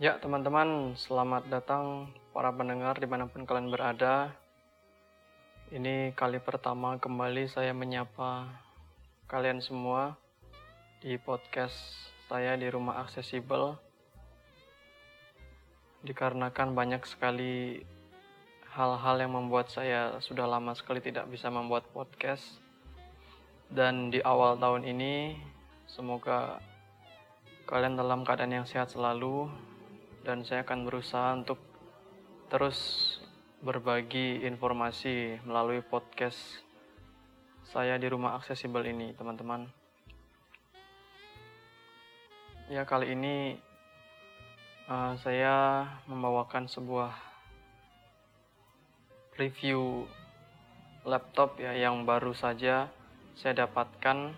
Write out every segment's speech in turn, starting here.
Ya, teman-teman, selamat datang para pendengar di mana pun kalian berada. Ini kali pertama kembali saya menyapa kalian semua di podcast saya di rumah aksesibel. Dikarenakan banyak sekali hal-hal yang membuat saya sudah lama sekali tidak bisa membuat podcast. Dan di awal tahun ini, semoga kalian dalam keadaan yang sehat selalu dan saya akan berusaha untuk terus berbagi informasi melalui podcast saya di rumah aksesibel ini, teman-teman. Ya, kali ini uh, saya membawakan sebuah review laptop ya yang baru saja saya dapatkan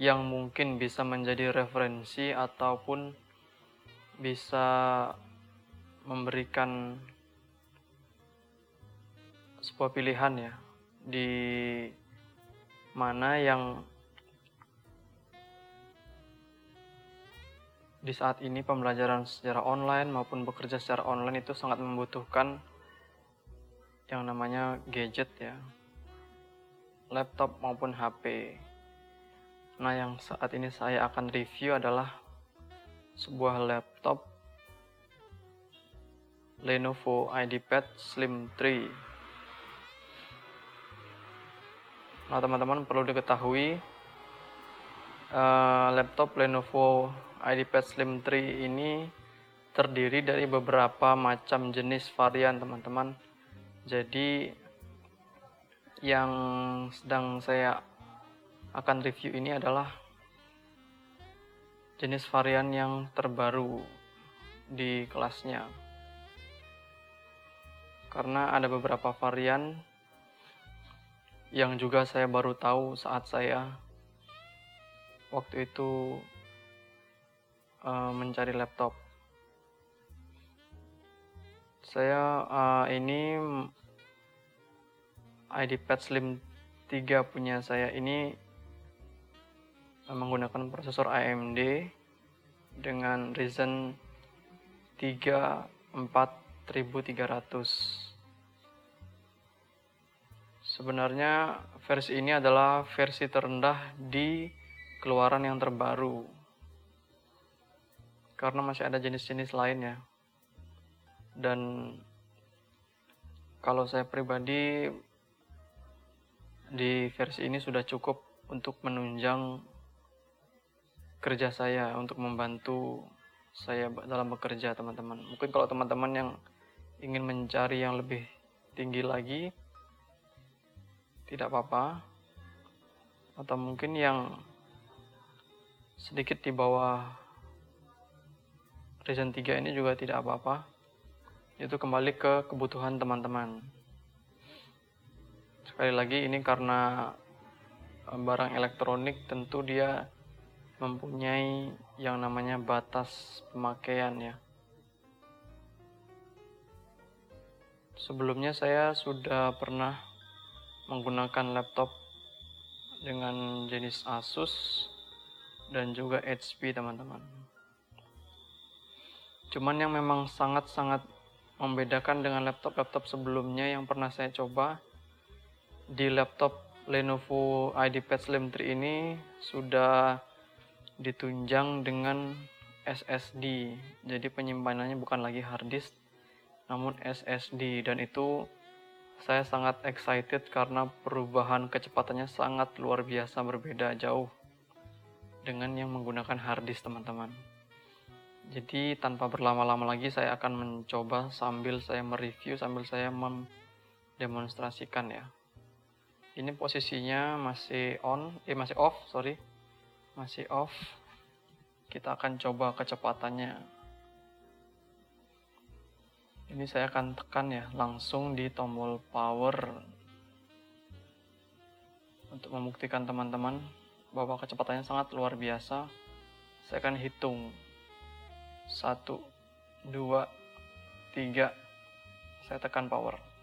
yang mungkin bisa menjadi referensi ataupun bisa memberikan sebuah pilihan ya di mana yang di saat ini pembelajaran secara online maupun bekerja secara online itu sangat membutuhkan yang namanya gadget ya laptop maupun HP nah yang saat ini saya akan review adalah sebuah laptop Lenovo IdeaPad Slim 3 Nah, teman-teman perlu diketahui uh, laptop Lenovo IdeaPad Slim 3 ini terdiri dari beberapa macam jenis varian, teman-teman. Jadi yang sedang saya akan review ini adalah jenis varian yang terbaru di kelasnya. Karena ada beberapa varian yang juga saya baru tahu saat saya waktu itu uh, mencari laptop. Saya uh, ini IdeaPad Slim 3 punya saya ini menggunakan prosesor AMD dengan Ryzen 3 4300 Sebenarnya versi ini adalah versi terendah di keluaran yang terbaru. Karena masih ada jenis-jenis lainnya. Dan kalau saya pribadi di versi ini sudah cukup untuk menunjang kerja saya untuk membantu saya dalam bekerja teman-teman. Mungkin kalau teman-teman yang ingin mencari yang lebih tinggi lagi tidak apa-apa. Atau mungkin yang sedikit di bawah Ryzen 3 ini juga tidak apa-apa. Itu kembali ke kebutuhan teman-teman. Sekali lagi ini karena eh, barang elektronik tentu dia mempunyai yang namanya batas pemakaian ya. Sebelumnya saya sudah pernah menggunakan laptop dengan jenis Asus dan juga HP teman-teman. Cuman yang memang sangat-sangat membedakan dengan laptop-laptop sebelumnya yang pernah saya coba di laptop Lenovo IdeaPad Slim 3 ini sudah ditunjang dengan SSD jadi penyimpanannya bukan lagi hard disk namun SSD dan itu saya sangat excited karena perubahan kecepatannya sangat luar biasa berbeda jauh dengan yang menggunakan hard disk teman-teman. Jadi tanpa berlama-lama lagi saya akan mencoba sambil saya mereview sambil saya mendemonstrasikan ya. Ini posisinya masih on, eh masih off, sorry. Masih off. Kita akan coba kecepatannya. Ini saya akan tekan ya langsung di tombol power. Untuk membuktikan teman-teman bahwa kecepatannya sangat luar biasa saya akan hitung. 1 2 3 saya tekan power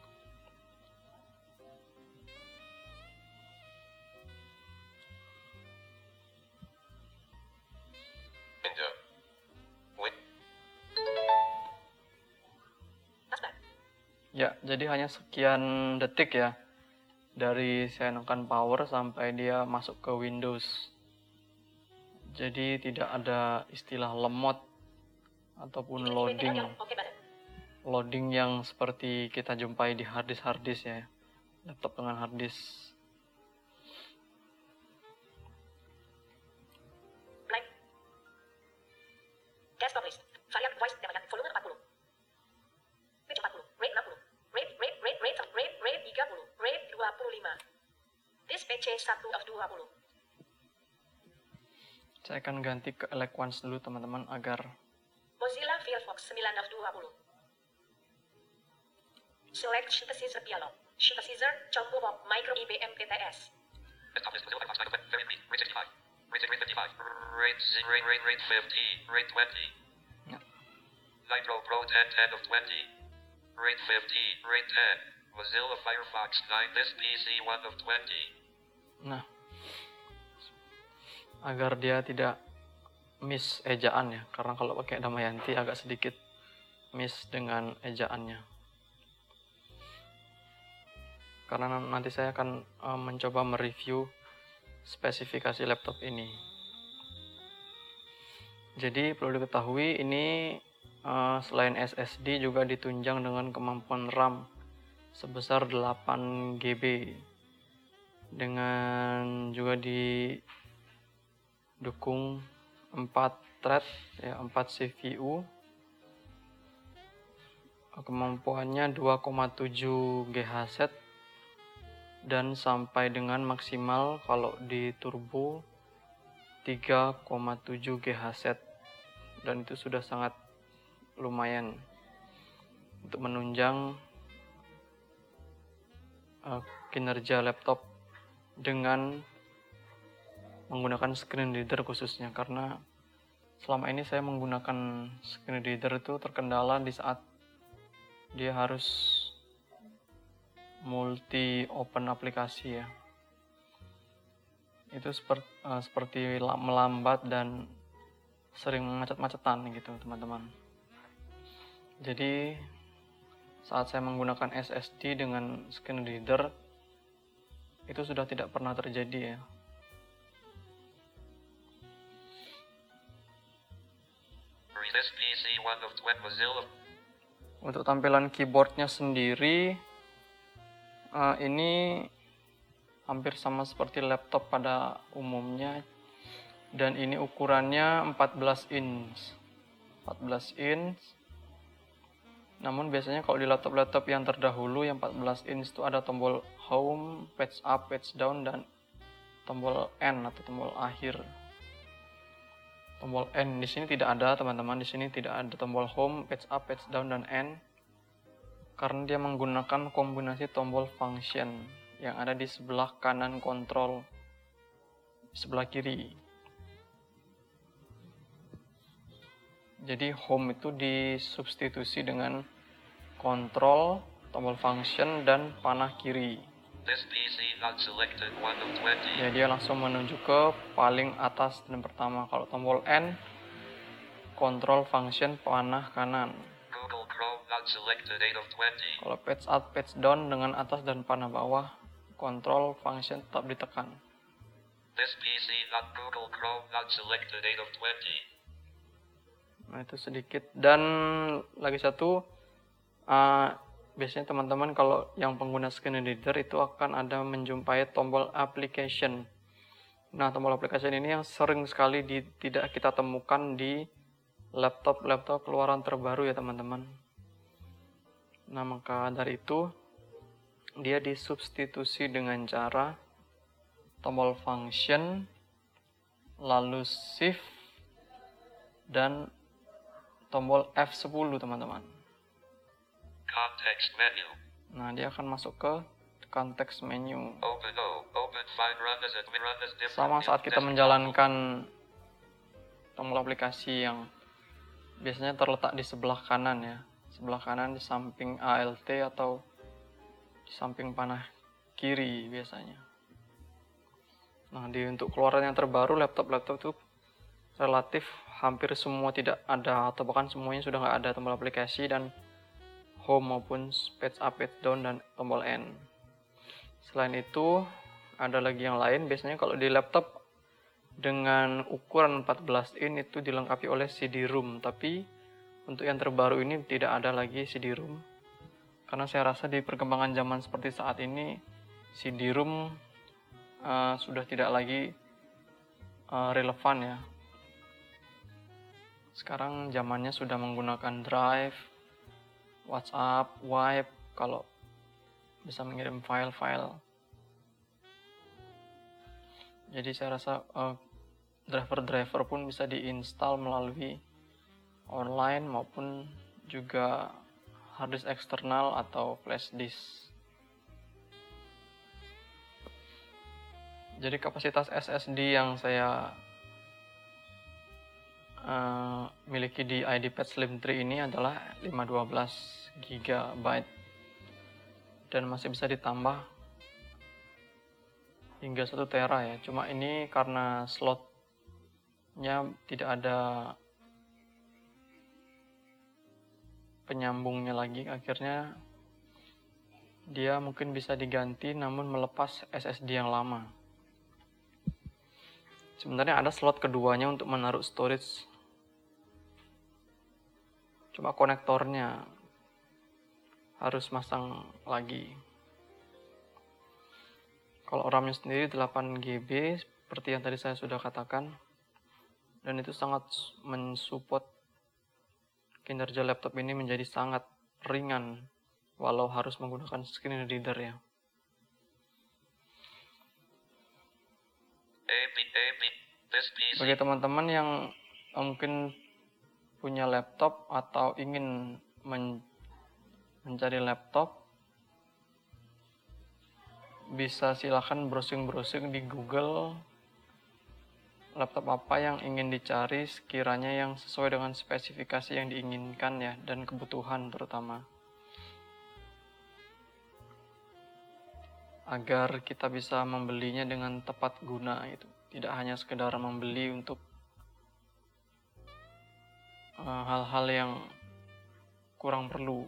jadi hanya sekian detik ya. Dari saya nekan power sampai dia masuk ke Windows. Jadi tidak ada istilah lemot ataupun loading loading yang seperti kita jumpai di harddisk harddisk ya. Laptop dengan harddisk saya akan ganti ke Eloquence dulu teman-teman agar Mozilla Firefox 9 of 20 select synthesizer dialog synthesizer combo box micro IBM PTS desktop Mozilla Firefox 9 very brief rate 65 Rate, rate 55. Rate, rate, rate, rate 50. Rate 20. Yeah. Nitro Pro 10, 10 of 20. Rate 50. Rate 10. Mozilla Firefox 9. This PC 1 of 20. Nah. Agar dia tidak miss ejaan ya. Karena kalau pakai Damayanti agak sedikit miss dengan ejaannya. Karena nanti saya akan uh, mencoba mereview spesifikasi laptop ini. Jadi perlu diketahui ini uh, selain SSD juga ditunjang dengan kemampuan RAM sebesar 8 GB dengan juga didukung 4 thread ya 4 CPU kemampuannya 2,7 GHz dan sampai dengan maksimal kalau di turbo 3,7 GHz dan itu sudah sangat lumayan untuk menunjang uh, kinerja laptop dengan menggunakan screen reader khususnya karena selama ini saya menggunakan screen reader itu terkendala di saat dia harus multi open aplikasi ya. Itu seperti, uh, seperti melambat dan sering macet-macetan gitu teman-teman. Jadi saat saya menggunakan SSD dengan screen reader itu sudah tidak pernah terjadi ya untuk tampilan keyboardnya sendiri uh, ini hampir sama seperti laptop pada umumnya. Dan ini ukurannya 14 inch. 14 inch. Namun biasanya kalau di laptop-laptop yang terdahulu yang 14 inch itu ada tombol home, page up, page down dan tombol N atau tombol akhir. Tombol N di sini tidak ada teman-teman, di sini tidak ada tombol home, page up, page down dan N. Karena dia menggunakan kombinasi tombol function yang ada di sebelah kanan kontrol sebelah kiri. Jadi home itu disubstitusi dengan kontrol tombol function dan panah kiri ya dia langsung menuju ke paling atas dan pertama. Kalau tombol N kontrol function panah kanan. Kalau page up, page down dengan atas dan panah bawah, kontrol function tetap ditekan. This PC not Google Chrome not selected 8 of 20. Nah itu sedikit. Dan lagi satu uh, biasanya teman-teman kalau yang pengguna screen reader itu akan ada menjumpai tombol application. Nah tombol application ini yang sering sekali di, tidak kita temukan di laptop-laptop keluaran terbaru ya teman-teman. Nah, maka dari itu dia disubstitusi dengan cara tombol function lalu shift dan tombol F10 teman-teman. Context menu. Nah, dia akan masuk ke context menu. Open, open, find, run as a, run as Sama saat kita menjalankan tombol aplikasi yang biasanya terletak di sebelah kanan ya sebelah kanan di samping ALT atau di samping panah kiri biasanya. Nah, di untuk keluaran yang terbaru laptop-laptop itu relatif hampir semua tidak ada atau bahkan semuanya sudah nggak ada tombol aplikasi dan home maupun page up, page down dan tombol N. Selain itu, ada lagi yang lain. Biasanya kalau di laptop dengan ukuran 14 in itu dilengkapi oleh CD-ROM, tapi untuk yang terbaru ini tidak ada lagi CD-ROM. Karena saya rasa di perkembangan zaman seperti saat ini CD-ROM uh, sudah tidak lagi uh, relevan ya. Sekarang zamannya sudah menggunakan Drive, WhatsApp, Wipe kalau bisa mengirim file-file jadi saya rasa uh, driver-driver pun bisa diinstal melalui online maupun juga harddisk eksternal atau flash disk. Jadi kapasitas SSD yang saya uh, miliki di IDPad Slim 3 ini adalah 512 GB dan masih bisa ditambah hingga 1 tera ya. Cuma ini karena slotnya tidak ada penyambungnya lagi. Akhirnya dia mungkin bisa diganti namun melepas SSD yang lama. Sebenarnya ada slot keduanya untuk menaruh storage. Cuma konektornya harus masang lagi kalau RAM-nya sendiri 8 GB seperti yang tadi saya sudah katakan dan itu sangat mensupport kinerja laptop ini menjadi sangat ringan walau harus menggunakan screen reader ya. Bagi teman-teman yang mungkin punya laptop atau ingin men mencari laptop bisa silahkan browsing-browsing di Google laptop apa yang ingin dicari sekiranya yang sesuai dengan spesifikasi yang diinginkan ya dan kebutuhan terutama. Agar kita bisa membelinya dengan tepat guna itu tidak hanya sekedar membeli untuk eh, hal-hal uh, yang kurang perlu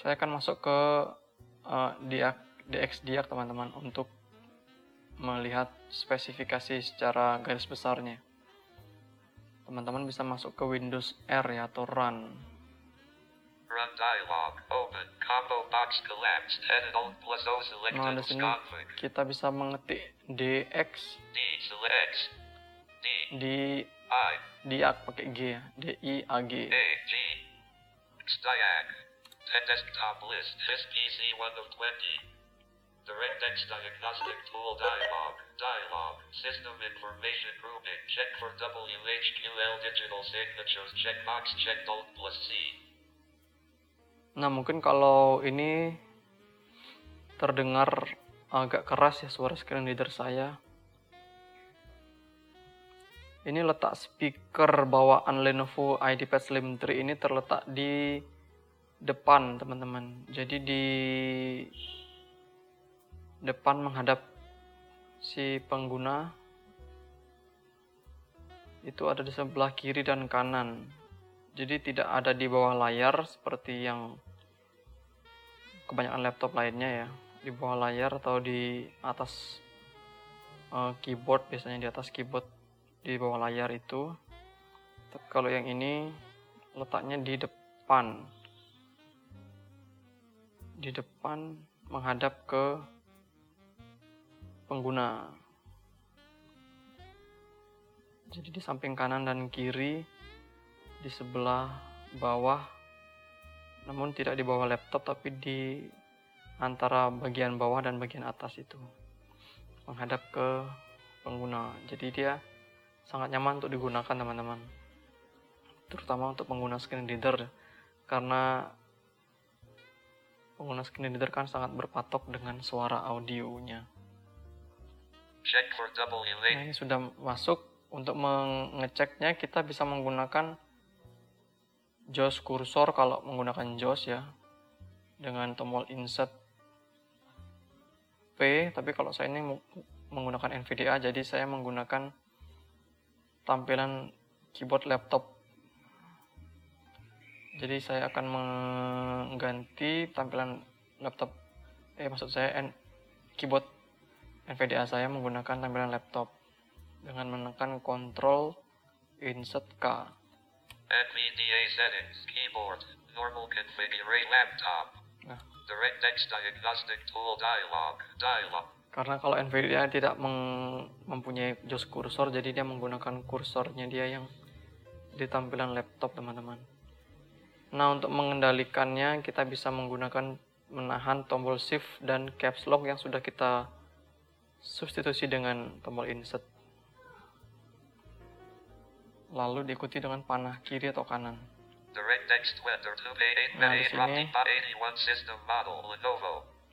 Saya akan masuk ke uh, diak, DXDiak teman-teman untuk melihat spesifikasi secara garis besarnya. Teman-teman bisa masuk ke Windows R ya atau Run. Run dialog, open, combo box collapsed, headed alt plus O selected nah, sini kita bisa mengetik DX D select D D I diak pakai G ya, D I A G. A G Diag. Desktop list. SPC 1 of 20. DirectX Diagnostic Tool Dialog. Dialog. System Information Grouping. Check for WHQL Digital Signatures. Checkbox checked Alt plus C. Nah mungkin kalau ini terdengar agak keras ya suara screen reader saya. Ini letak speaker bawaan Lenovo IdeaPad Slim 3 ini terletak di depan teman-teman. Jadi di depan menghadap si pengguna itu ada di sebelah kiri dan kanan. Jadi tidak ada di bawah layar seperti yang kebanyakan laptop lainnya ya. Di bawah layar atau di atas uh, keyboard biasanya di atas keyboard di bawah layar itu. Tapi kalau yang ini letaknya di depan. Di depan menghadap ke pengguna. Jadi di samping kanan dan kiri di sebelah bawah namun tidak di bawah laptop tapi di antara bagian bawah dan bagian atas itu. Menghadap ke pengguna. Jadi dia sangat nyaman untuk digunakan teman-teman. Terutama untuk pengguna screen reader karena pengguna screen reader kan sangat berpatok dengan suara audionya. Nah ini sudah masuk. Untuk mengeceknya kita bisa menggunakan JAWS kursor kalau menggunakan JAWS ya. Dengan tombol insert P tapi kalau saya ini menggunakan NVDA jadi saya menggunakan tampilan keyboard laptop jadi saya akan mengganti tampilan laptop eh maksud saya N keyboard NVDA saya menggunakan tampilan laptop dengan menekan Ctrl Insert K. NVDA settings, keyboard, normal configure laptop. Nah. DirectX diagnostic tool dialog, dialog. Karena kalau NVIDIA tidak mempunyai JOS kursor, jadi dia menggunakan kursornya dia yang di tampilan laptop, teman-teman. Nah, untuk mengendalikannya, kita bisa menggunakan menahan tombol shift dan caps lock yang sudah kita substitusi dengan tombol insert. Lalu diikuti dengan panah kiri atau kanan. Nah, di sini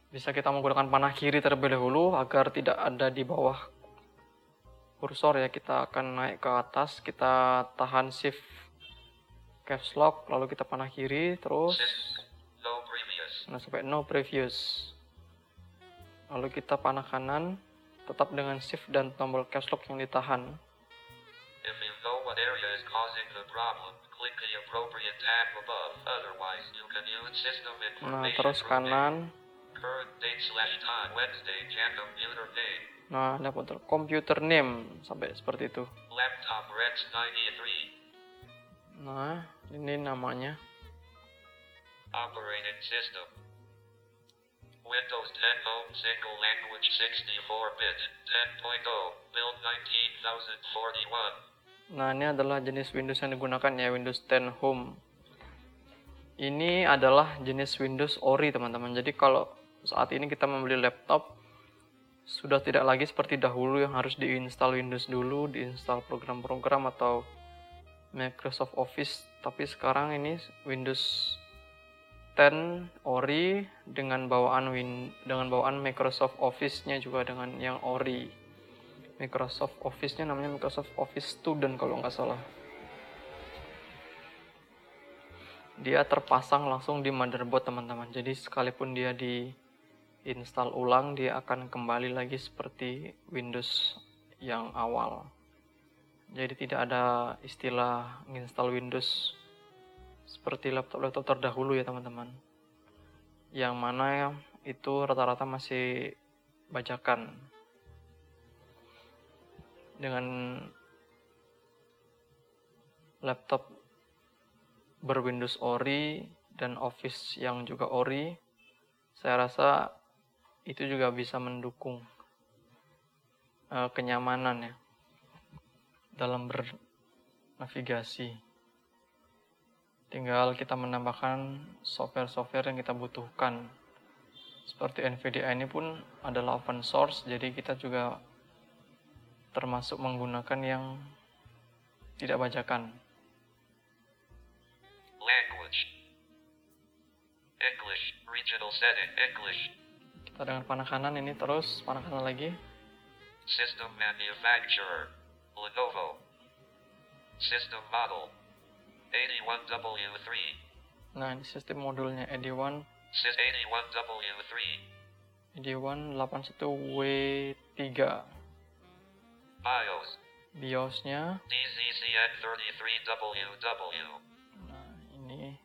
bisa kita menggunakan panah kiri terlebih dahulu agar tidak ada di bawah kursor ya. Kita akan naik ke atas, kita tahan shift caps lock lalu kita panah kiri terus nah sampai no previous. Lalu kita panah kanan tetap dengan shift dan tombol caps lock yang ditahan. Nah terus kanan nah ada computer name sampai seperti itu. Nah ini namanya. Operating system. Windows 10 Home Single Language 64-bit 10.0 build 19041 Nah ini adalah jenis Windows yang digunakan ya Windows 10 Home. Ini adalah jenis Windows Ori teman-teman. Jadi kalau saat ini kita membeli laptop sudah tidak lagi seperti dahulu yang harus diinstal Windows dulu diinstal program-program atau Microsoft Office tapi sekarang ini Windows 10 Ori dengan bawaan Win dengan bawaan Microsoft Office-nya juga dengan yang Ori. Microsoft Office-nya namanya Microsoft Office Student kalau nggak salah. Dia terpasang langsung di motherboard teman-teman. Jadi sekalipun dia di install ulang dia akan kembali lagi seperti Windows yang awal. Jadi tidak ada istilah install Windows seperti laptop-laptop terdahulu ya teman-teman. Yang mana itu rata-rata masih bajakan. Dengan laptop berwindows Ori dan Office yang juga Ori saya rasa itu juga bisa mendukung uh, kenyamanan ya dalam bernavigasi. Tinggal kita menambahkan software-software yang kita butuhkan. Seperti NVDA ini pun adalah open source, jadi kita juga termasuk menggunakan yang tidak bajakan. Language. English, regional setting, English. Kita dengan panah kanan ini terus, panah kanan lagi. System manufacturer. Lenovo. System model 81W3. Nah, ini sistem modulnya ED1. Sys 81W3. ED1 81W3. BIOS. BIOSnya. DZCN33WW. Nah, ini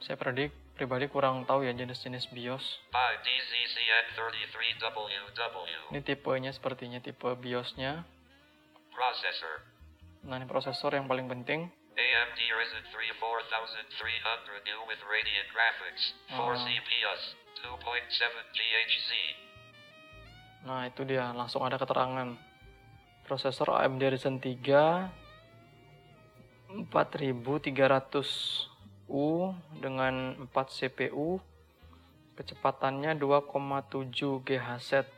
saya predik pribadi kurang tahu ya jenis-jenis BIOS. DZCN33WW. Ini tipenya sepertinya tipe BIOSnya. Processor. Nah, ini prosesor yang paling penting. AMD Ryzen 3 4300U with Radiant Graphics, 4 oh. CPS, 2.7 GHz. Nah, itu dia, langsung ada keterangan. Prosesor AMD Ryzen 3 4300U dengan 4 CPU. Kecepatannya 2,7 GHz.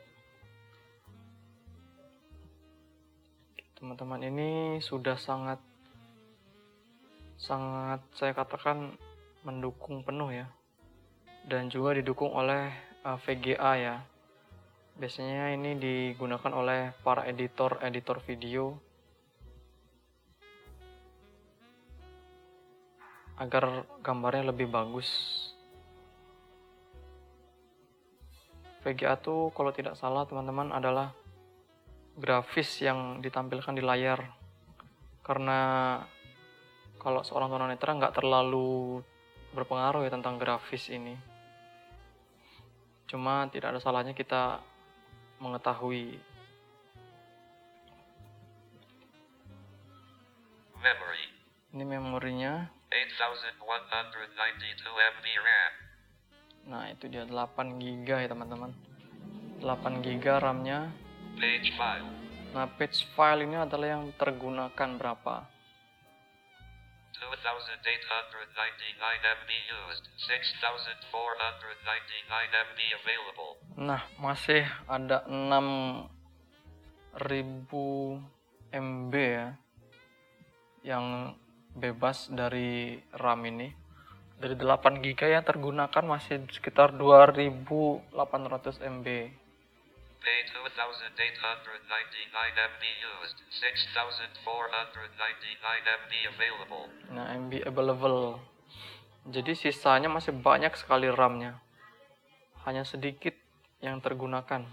teman-teman ini sudah sangat sangat saya katakan mendukung penuh ya dan juga didukung oleh eh, VGA ya biasanya ini digunakan oleh para editor editor video agar gambarnya lebih bagus. VGA tuh kalau tidak salah teman-teman adalah grafis yang ditampilkan di layar. Karena kalau seorang tunanetra nggak terlalu berpengaruh ya tentang grafis ini. Cuma tidak ada salahnya kita mengetahui. Memory. ini memorinya 8192 MB RAM. nah itu dia 8 GB ya teman-teman 8 GB RAM-nya Page file. nah page file ini adalah yang tergunakan berapa 2899 MB used. 6499 MB available. Nah, masih ada 6000 MB ya yang bebas dari RAM ini. Dari 8 GB yang tergunakan masih sekitar 2800 MB. Pay 2899 MB used. 6499 MB available. Nah, MB available. Jadi sisanya masih banyak sekali RAM-nya. Hanya sedikit yang tergunakan.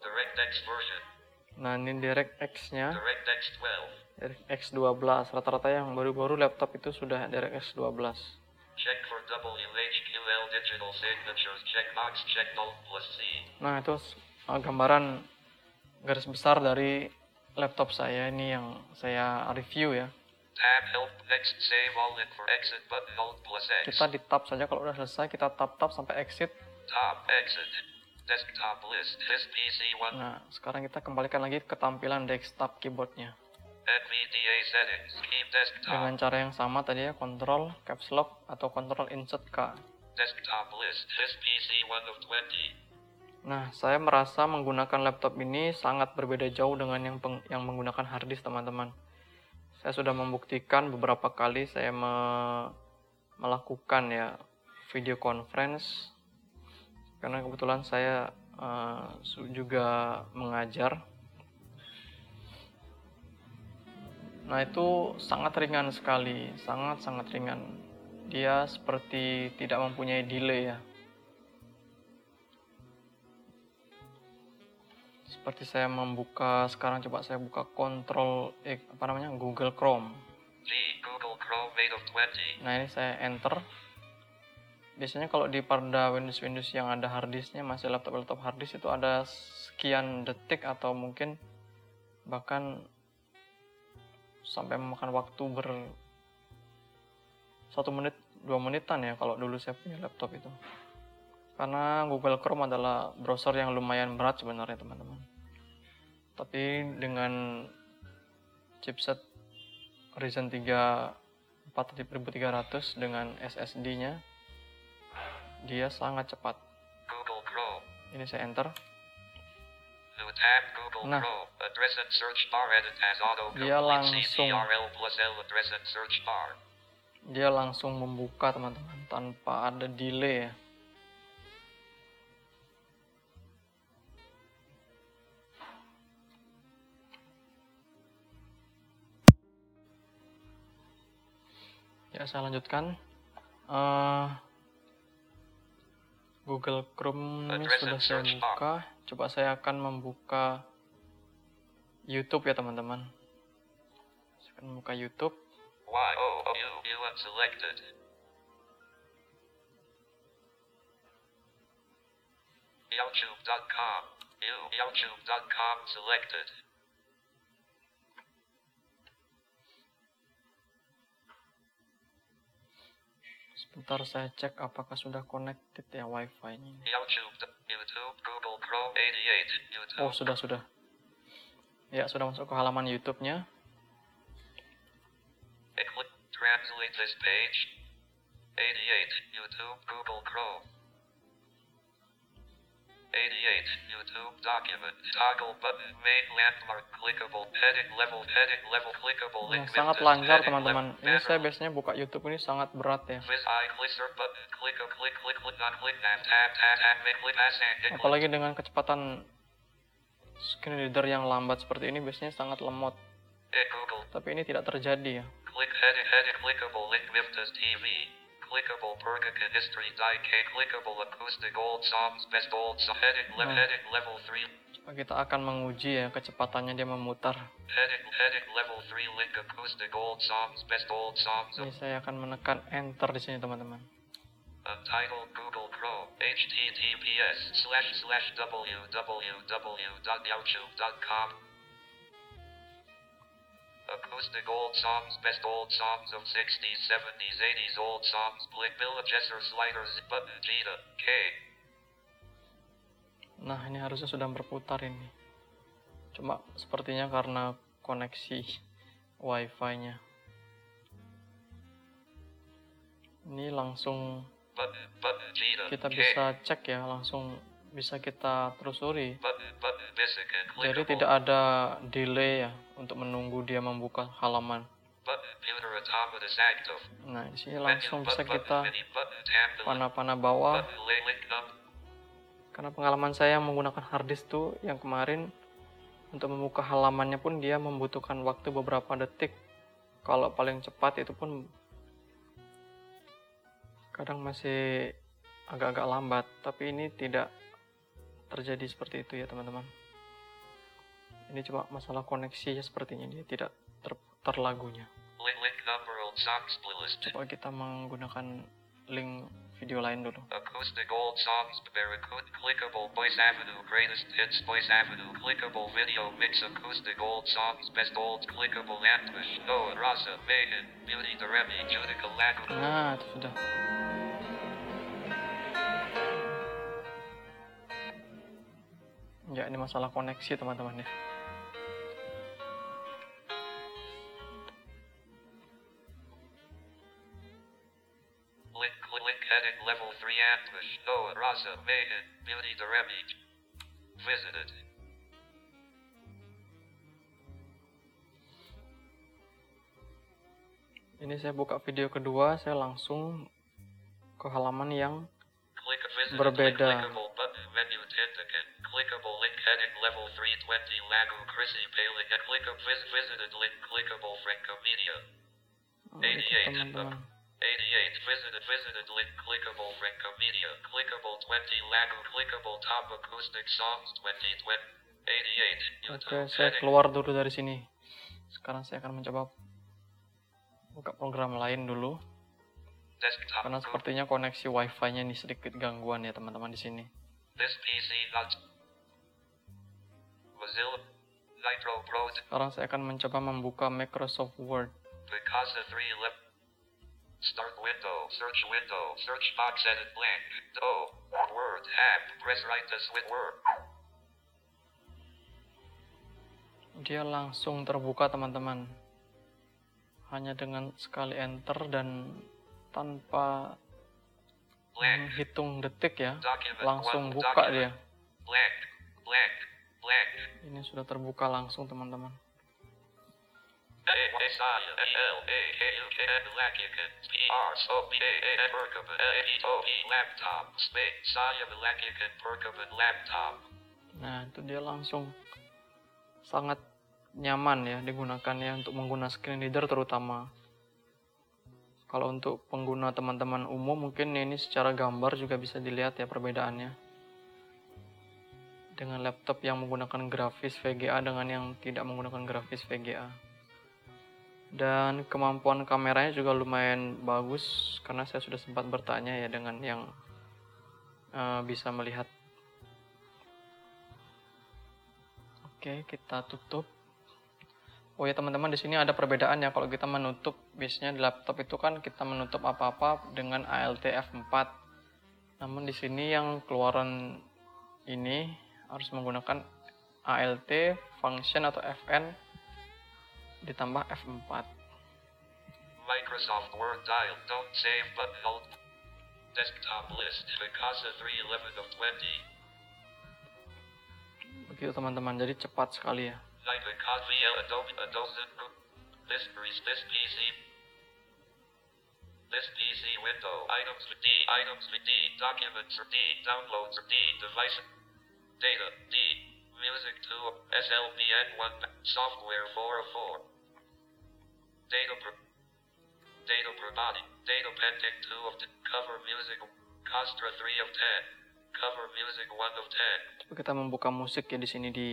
DirectX version. Nah, ini DirectX-nya. DirectX 12. DirectX 12 rata-rata yang baru-baru laptop itu sudah DirectX 12 Check for WHQL digital signatures. Checkbox check Alt plus C. nah itu gambaran garis besar dari laptop saya ini yang saya review ya Tab help next save all in for exit button Alt plus X. kita di tab saja kalau udah selesai kita tap-tap sampai exit Top exit. Desktop list. This PC one. nah sekarang kita kembalikan lagi ke tampilan desktop keyboardnya NVDA settings. Keep desktop. dengan cara yang sama tadi ya control caps lock atau control insert K Desktop list. This PC one of 20. Nah, saya merasa menggunakan laptop ini sangat berbeda jauh dengan yang peng- yang menggunakan hard disk, teman-teman. Saya sudah membuktikan beberapa kali saya me- melakukan ya video conference karena kebetulan saya su- juga mengajar. Nah, itu sangat ringan sekali, sangat-sangat ringan. Dia seperti tidak mempunyai delay ya. seperti saya membuka sekarang coba saya buka kontrol eh, apa namanya Google Chrome G. Google Chrome 8 of 20. nah ini saya enter biasanya kalau di pada Windows Windows yang ada harddisknya masih laptop laptop harddisk itu ada sekian detik atau mungkin bahkan sampai memakan waktu ber satu menit dua menitan ya kalau dulu saya punya laptop itu. Karena Google Chrome adalah browser yang lumayan berat sebenarnya teman-teman. Tapi dengan chipset Ryzen 3 4300 dengan SSD nya dia sangat cepat Google Chrome. ini saya enter New tab Google Nah. Chrome. Address and search bar edit as auto Dia langsung- CTRL plus L address and search bar. dia langsung membuka teman-teman tanpa ada delay ya ya saya lanjutkan Eh, Google Chrome ini sudah saya buka coba saya akan membuka YouTube ya teman-teman saya akan membuka YouTube. YouTube.com. YouTube.com selected. Sebentar saya cek apakah sudah connected ya wifi ini. YouTube. YouTube. Google Chrome 88. YouTube. Oh sudah sudah. Ya sudah masuk ke halaman YouTube-nya. Translate this page. 88 YouTube Google Chrome. 88 YouTube document toggle button main landmark clickable heading level heading level clickable Nah, link sangat Windows, lancar teman-teman. Ini saya biasanya buka YouTube ini sangat berat ya. Apalagi dengan kecepatan screen reader yang lambat seperti ini biasanya sangat lemot. Google Tapi ini tidak terjadi ya. Click heading heading clickable link TV. Clickable History Die K clickable acoustic old songs best old song heading le- Hmm. heading level 3 kita akan menguji ya kecepatannya dia memutar. Heading, heading level 3 link acoustic old songs, best old songs Ini saya akan menekan enter di sini teman-teman. Untitled Google Chrome, https slash slash www.youtube.com. Acoustic old songs, best old songs of 60s, 70s, 80s, old songs, Blick Villages or Sliders, button, Gita, K. Nah ini harusnya sudah berputar ini. Cuma sepertinya karena koneksi wifi-nya. Ini langsung Button, button, Gita, kita K. bisa cek ya, langsung bisa kita telusuri. Button, Jadi tidak ada delay ya untuk menunggu dia membuka halaman. Nah di sini langsung bisa kita panah-panah bawah. Karena pengalaman saya menggunakan hard disk tuh yang kemarin untuk membuka halamannya pun dia membutuhkan waktu beberapa detik. Kalau paling cepat itu pun kadang masih agak-agak lambat, tapi ini tidak terjadi seperti itu ya teman-teman. Ini cuma masalah koneksi ya sepertinya dia tidak terputar lagunya. Coba kita menggunakan link video lain dulu. Acoustic old songs, Barracuda, clickable voice avenue, greatest hits voice avenue, clickable video mix, acoustic old songs, best old clickable ambush, Noah, Rasa, Megan, Beauty, the Remy, Judica, Lago. Nah, itu sudah. Ya, ini masalah koneksi teman-teman ya. Rasa, Megan, Beauty, the Remy. Visited. Ini saya buka video kedua, saya langsung ke halaman yang Berbeda. link clickable button menu ticket clickable link heading level 320 Lago Chrissy Bailey and click up vis- visited link clickable Franco Media oh, itu 88 teman-teman. 88 visited visited link clickable Franco Media clickable 20 Lago clickable top acoustic songs 2020 88 Oke, saya keluar dulu dari sini. Sekarang saya akan mencoba buka program lain dulu desktop karena sepertinya koneksi wifi-nya ini sedikit gangguan ya teman-teman di sini. Sekarang saya akan mencoba membuka Microsoft Word. Picasa 3 left. Start window, search window, search box edit blank. Oh, word tab, press right to switch word. Dia langsung terbuka teman-teman. Hanya dengan sekali enter dan tanpa Blank, menghitung detik ya, document langsung buka document. dia. Blank, blank, blank. Ini sudah terbuka langsung teman-teman. Nah, itu dia langsung sangat nyaman ya digunakan ya untuk mengguna screen reader terutama. Kalau untuk pengguna teman-teman umum mungkin ini secara gambar juga bisa dilihat ya perbedaannya. Dengan laptop yang menggunakan grafis VGA dengan yang tidak menggunakan grafis VGA. Dan kemampuan kameranya juga lumayan bagus karena saya sudah sempat bertanya ya dengan yang eh, bisa melihat Oke, kita tutup. Oh ya teman-teman di sini ada perbedaan ya kalau kita menutup biasanya di laptop itu kan kita menutup apa-apa dengan ALT F4. Namun di sini yang keluaran ini harus menggunakan ALT function atau Fn ditambah F4. Microsoft Word dial, don't save button hold. Desktop list, Picasa 311 of 20. Begitu teman-teman, jadi cepat sekali ya. Adobe Adobe this PC. This PC window. Items for D. Items for D. Documents for D. Downloads for D. Device. Data. D. Music 2. SLBN 1. Software 404. Data per. Data per body. Data pending 2 of 10. Cover music. Costra 3 of 10. Cover music 1 of 10. Coba kita membuka musik ya di sini di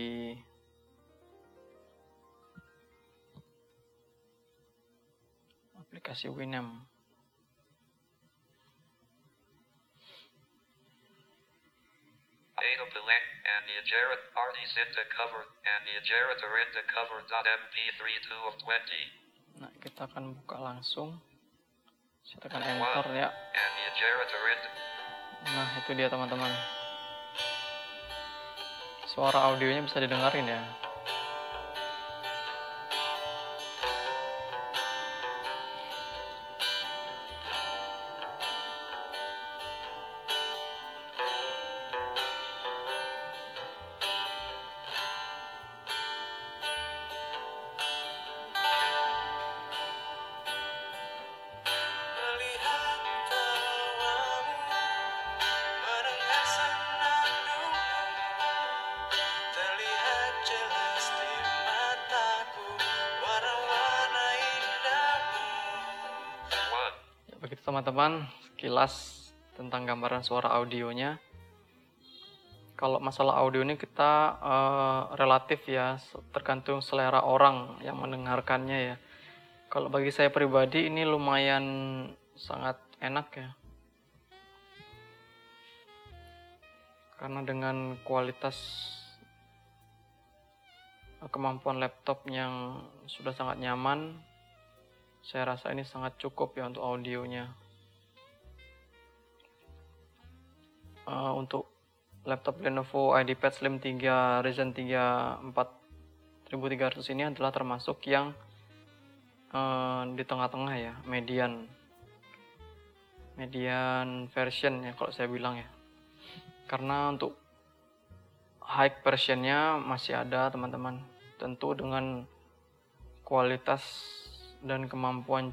aplikasi Winamp. The length and the Jared artist in the cover and the Jared are in the cover dot MP3 2 of 20. Nah, kita akan buka langsung. Saya tekan enter ya. Nah, itu dia teman-teman. Suara audionya bisa didengarin ya. Teman-teman, sekilas tentang gambaran suara audionya. Kalau masalah audio ini kita eh, relatif ya, tergantung selera orang yang mendengarkannya ya. Kalau bagi saya pribadi ini lumayan sangat enak ya. Karena dengan kualitas eh, kemampuan laptop yang sudah sangat nyaman, saya rasa ini sangat cukup ya untuk audionya. Eh, untuk laptop Lenovo IdeaPad Slim 3 Ryzen 3 4300 ini adalah termasuk yang eh, di tengah-tengah ya, median. Median version ya kalau saya bilang ya. Karena untuk high versionnya masih ada teman-teman. Tentu dengan kualitas dan kemampuan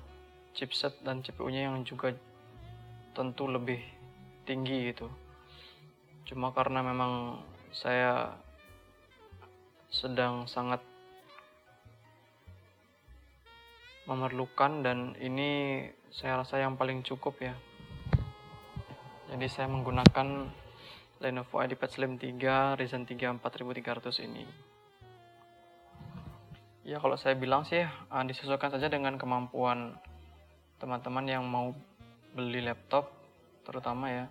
chipset dan CPU-nya yang juga tentu lebih tinggi gitu. Cuma karena memang saya sedang sangat memerlukan dan ini saya rasa yang paling cukup ya. Jadi saya menggunakan Lenovo IdeaPad Slim 3 Ryzen 3 4300 ini. Ya kalau saya bilang sih eh, disesuaikan saja dengan kemampuan teman-teman yang mau beli laptop terutama ya.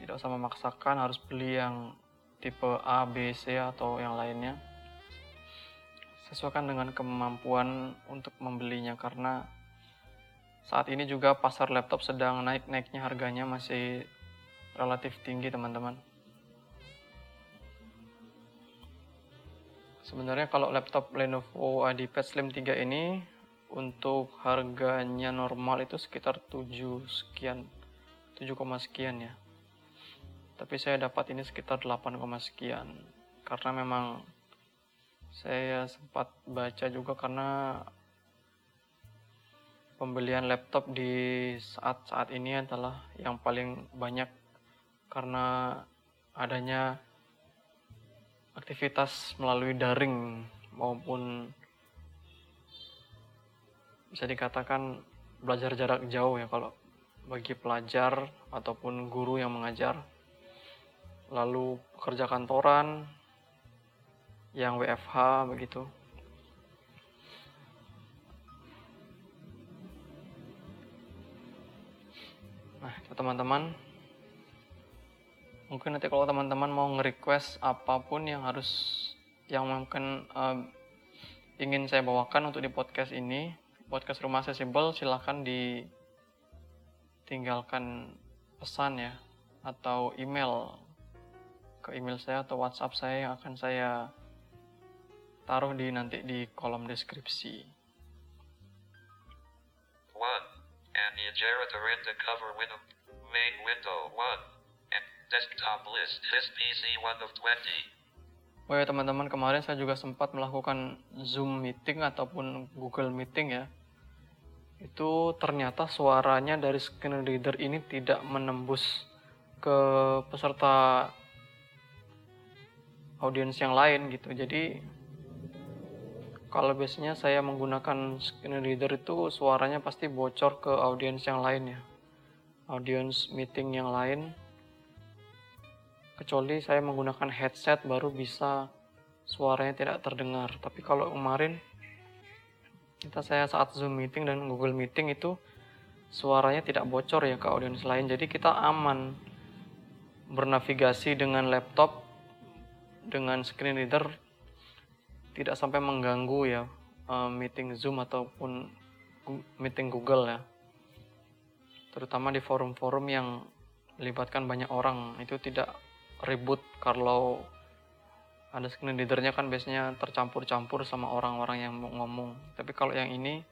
Tidak usah memaksakan harus beli yang tipe A, B, C atau yang lainnya. Sesuaikan dengan kemampuan untuk membelinya karena saat ini juga pasar laptop sedang naik-naiknya harganya masih relatif tinggi teman-teman. Sebenarnya kalau laptop Lenovo IdeaPad Slim 3 ini untuk harganya normal itu sekitar 7 sekian 7, sekian ya. Tapi saya dapat ini sekitar 8, sekian. Karena memang saya sempat baca juga karena pembelian laptop di saat-saat ini adalah yang paling banyak karena adanya aktivitas melalui daring maupun bisa dikatakan belajar jarak jauh ya kalau bagi pelajar ataupun guru yang mengajar lalu pekerja kantoran yang WFH begitu. Nah teman-teman. Mungkin nanti kalau teman-teman mau nge-request apa pun yang harus yang mungkin eh, ingin saya bawakan untuk di podcast ini podcast rumah accessible silahkan ditinggalkan pesan ya atau email ke email saya atau WhatsApp saya yang akan saya taruh di nanti di kolom deskripsi 1. And the generator in the cover window. Main window 1. And desktop list. This PC 1 of 20. Oh ya teman-teman kemarin saya juga sempat melakukan Zoom meeting ataupun Google meeting ya. Itu ternyata suaranya dari screen reader ini tidak menembus ke peserta audiens yang lain gitu. Jadi kalau biasanya saya menggunakan screen reader itu suaranya pasti bocor ke audiens yang lain ya. Audiens meeting yang lain. kecuali saya menggunakan headset baru bisa suaranya tidak terdengar tapi kalau kemarin kita saya saat zoom meeting dan google meeting itu suaranya tidak bocor ya ke audiens lain jadi kita aman bernavigasi dengan laptop dengan screen reader tidak sampai mengganggu ya eh, meeting zoom ataupun meeting google ya. Terutama di forum-forum yang melibatkan banyak orang itu tidak ribut kalau ada screen readernya kan biasanya tercampur-campur sama orang-orang yang mau ngomong. Tapi kalau yang ini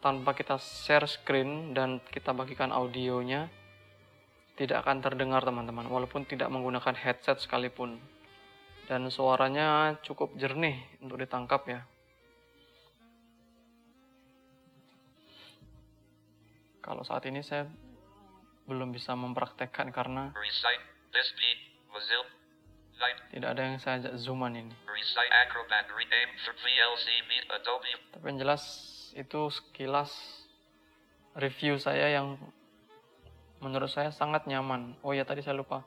tanpa kita share screen dan kita bagikan audionya tidak akan terdengar teman-teman. Walaupun tidak menggunakan headset sekalipun dan suaranya cukup jernih untuk ditangkap ya. Kalau saat ini saya belum bisa mempraktekkan karena tidak ada yang saya ajak zooman ini. Tapi yang jelas itu sekilas review saya yang menurut saya sangat nyaman. Oh ya tadi saya lupa.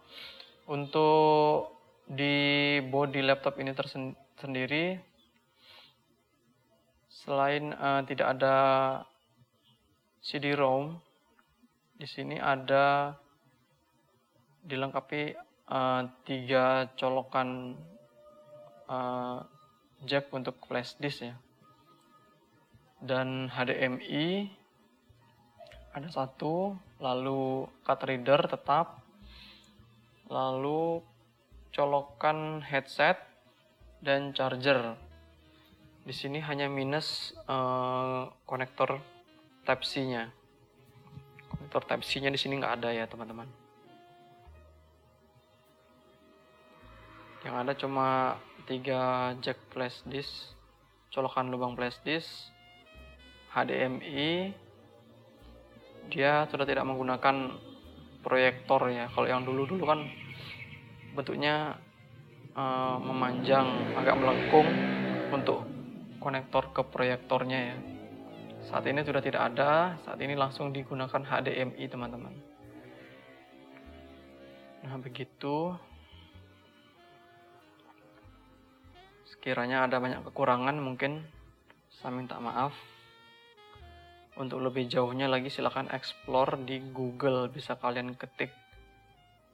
Untuk di body laptop ini tersen- sendiri selain eh, tidak ada CD-ROM di sini ada dilengkapi eh, tiga colokan eh, jack untuk flash disk ya. Dan HDMI ada satu, lalu card reader tetap, lalu colokan headset dan charger. Di sini hanya minus eh, konektor Type C-nya. Konektor Type C-nya di sini nggak ada ya teman-teman. Yang ada cuma tiga jack flash disk, colokan lubang flash disk, HDMI dia sudah tidak menggunakan proyektor ya kalau yang dulu-dulu kan bentuknya eh, memanjang agak melengkung untuk konektor ke proyektornya ya. Saat ini sudah tidak ada saat ini langsung digunakan HDMI teman-teman. Nah begitu. Sekiranya ada banyak kekurangan mungkin saya minta maaf. Untuk lebih jauhnya lagi silahkan explore di Google. Bisa kalian ketik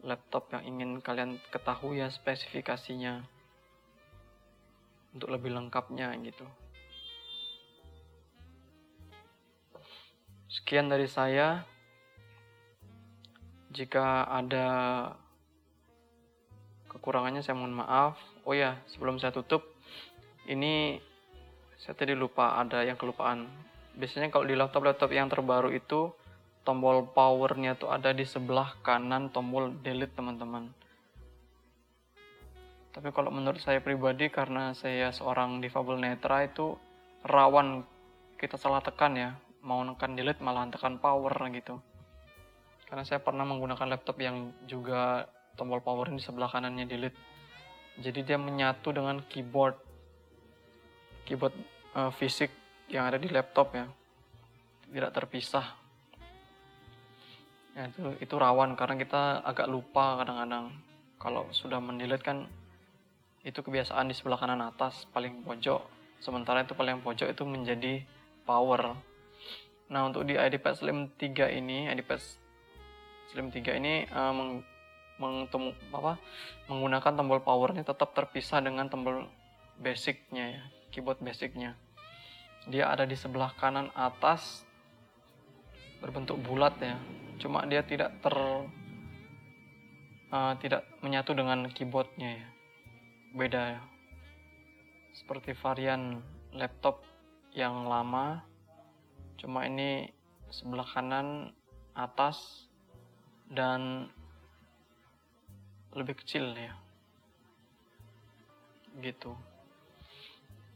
laptop yang ingin kalian ketahui ya spesifikasinya. Untuk lebih lengkapnya gitu. Sekian dari saya. Jika ada kekurangannya saya mohon maaf. Oh ya sebelum saya tutup ini saya tadi lupa ada yang kelupaan. Biasanya kalau di laptop-laptop yang terbaru itu tombol powernya tuh ada di sebelah kanan tombol delete teman-teman. Tapi kalau menurut saya pribadi karena saya seorang difabel netra itu rawan kita salah tekan ya. Mau tekan delete malah tekan power gitu. Karena saya pernah menggunakan laptop yang juga tombol power di sebelah kanannya delete. Jadi dia menyatu dengan keyboard. Keyboard eh, fisik yang ada di laptop ya. Tidak terpisah ya, itu itu rawan karena kita agak lupa kadang-kadang. Kalau sudah mendelete kan itu kebiasaan di sebelah kanan atas paling pojok. Sementara itu paling pojok itu menjadi power. Nah untuk di iPad Slim 3 ini iPad Slim 3 ini eh, meng, mengtemu- apa, menggunakan tombol powernya tetap terpisah dengan tombol basicnya ya keyboard basicnya. Dia ada di sebelah kanan atas berbentuk bulat ya cuma dia tidak ter eh, tidak menyatu dengan keyboardnya ya. Beda ya. Seperti varian laptop yang lama cuma ini sebelah kanan atas dan lebih kecil ya. Gitu.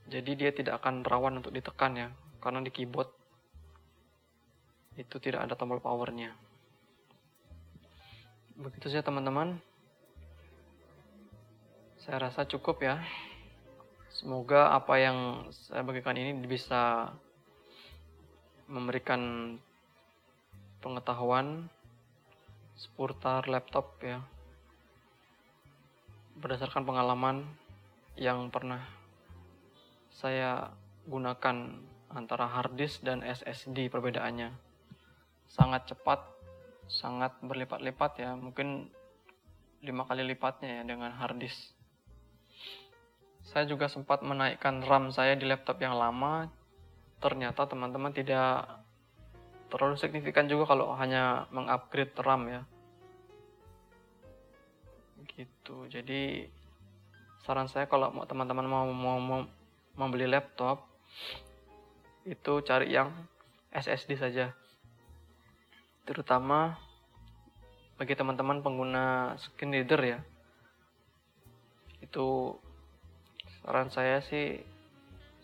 Jadi dia tidak akan rawan untuk ditekan ya karena di keyboard itu tidak ada tombol powernya begitu saja teman-teman. Saya rasa cukup ya. Semoga apa yang saya bagikan ini bisa memberikan pengetahuan seputar laptop ya berdasarkan pengalaman yang pernah saya gunakan antara hard disk dan SSD perbedaannya. Sangat cepat sangat berlipat-lipat ya mungkin lima kali lipatnya ya dengan hard disk. Saya juga sempat menaikkan RAM saya di laptop yang lama. Ternyata teman-teman tidak terlalu signifikan juga kalau hanya mengupgrade RAM ya. Gitu. Jadi saran saya kalau teman-teman mau, mau mau membeli laptop itu cari yang SSD saja terutama bagi teman-teman pengguna screen reader ya. Itu saran saya sih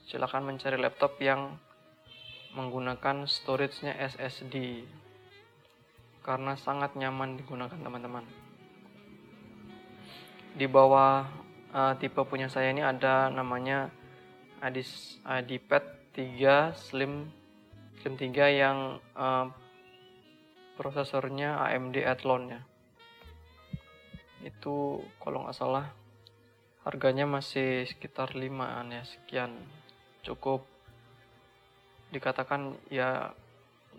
silakan mencari laptop yang menggunakan storage-nya SSD karena sangat nyaman digunakan teman-teman. Di bawah uh, tipe punya saya ini ada namanya Adis iPad 3 Slim Slim 3 yang uh, prosesornya AMD Athlon ya. Itu kalau nggak salah harganya masih sekitar 5an ya sekian. Cukup dikatakan ya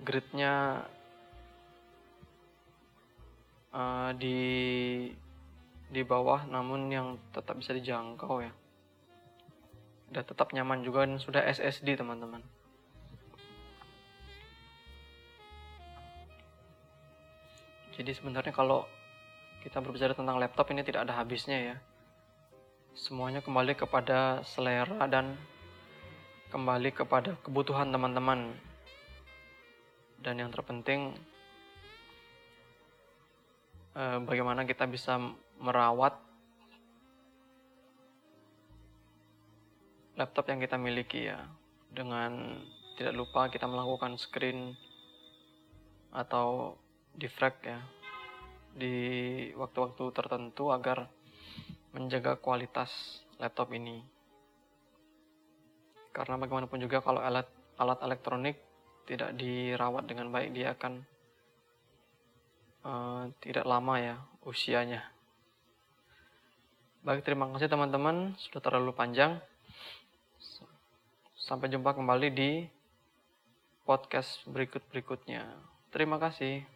grade-nya uh, di di bawah namun yang tetap bisa dijangkau ya. Udah tetap nyaman juga dan sudah SSD teman-teman jadi sebenarnya kalau kita berbicara tentang laptop ini tidak ada habisnya ya. Semuanya kembali kepada selera dan kembali kepada kebutuhan teman-teman. Dan yang terpenting eh, bagaimana kita bisa merawat laptop yang kita miliki ya. Dengan tidak lupa kita melakukan screen atau defrag ya di waktu-waktu tertentu agar menjaga kualitas laptop ini karena bagaimanapun juga kalau alat alat elektronik tidak dirawat dengan baik dia akan uh, tidak lama ya usianya Baik, terima kasih teman-teman. Sudah terlalu panjang. Sampai jumpa kembali di podcast berikut-berikutnya. Terima kasih.